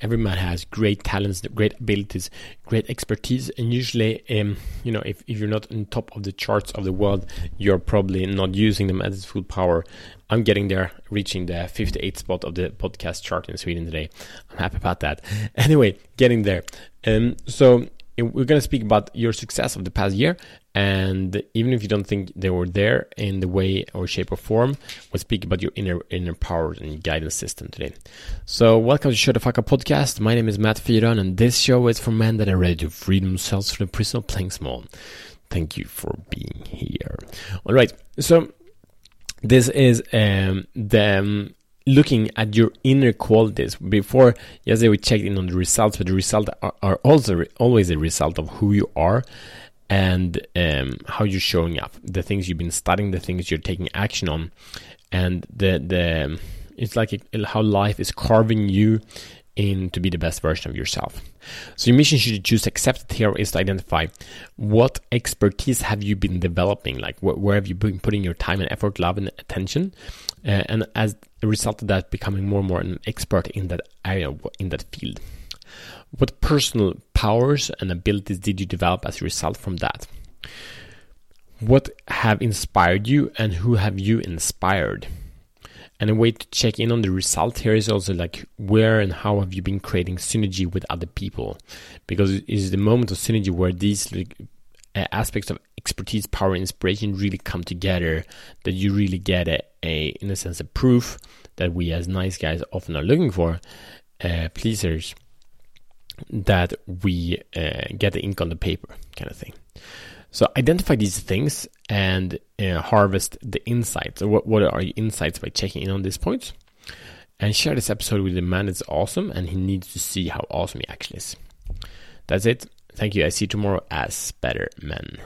every man has great talents, great abilities, great expertise, and usually, um, you know, if, if you're not on top of the charts of the world, you're probably not using them at its full power. I'm getting there, reaching the 58th spot of the podcast chart in Sweden today. I'm happy about that. Anyway, getting there. Um, so we're going to speak about your success of the past year and even if you don't think they were there in the way or shape or form we'll speak about your inner inner powers and guidance system today. So welcome to show the fuck up podcast. My name is matt Fyron and this show is for men that are ready to free themselves from the prison of playing small. Thank you for being here. All right so this is um, the um, looking at your inner qualities. Before yesterday we checked in on the results but the results are, are also always a result of who you are and um, how you're showing up the things you've been studying the things you're taking action on. And the the it's like how life is carving you in to be the best version of yourself. So your mission should you choose accepted here is to identify what expertise have you been developing, like wh- where have you been putting your time and effort, love and attention, uh, and as a result of that, becoming more and more an expert in that area, in that field. What personal powers and abilities did you develop as a result from that? What have inspired you and who have you inspired? And a way to check in on the result here is also like where and how have you been creating synergy with other people? Because it is the moment of synergy where these like, aspects of expertise, power, inspiration really come together. That you really get a, a in a sense, a proof that we as nice guys often are looking for, uh, pleasers. That we uh, get the ink on the paper, kind of thing. So identify these things and uh, harvest the insights. What, what are your insights by checking in on these points? And share this episode with the man that's awesome and he needs to see how awesome he actually is. That's it. Thank you. I see you tomorrow as better men.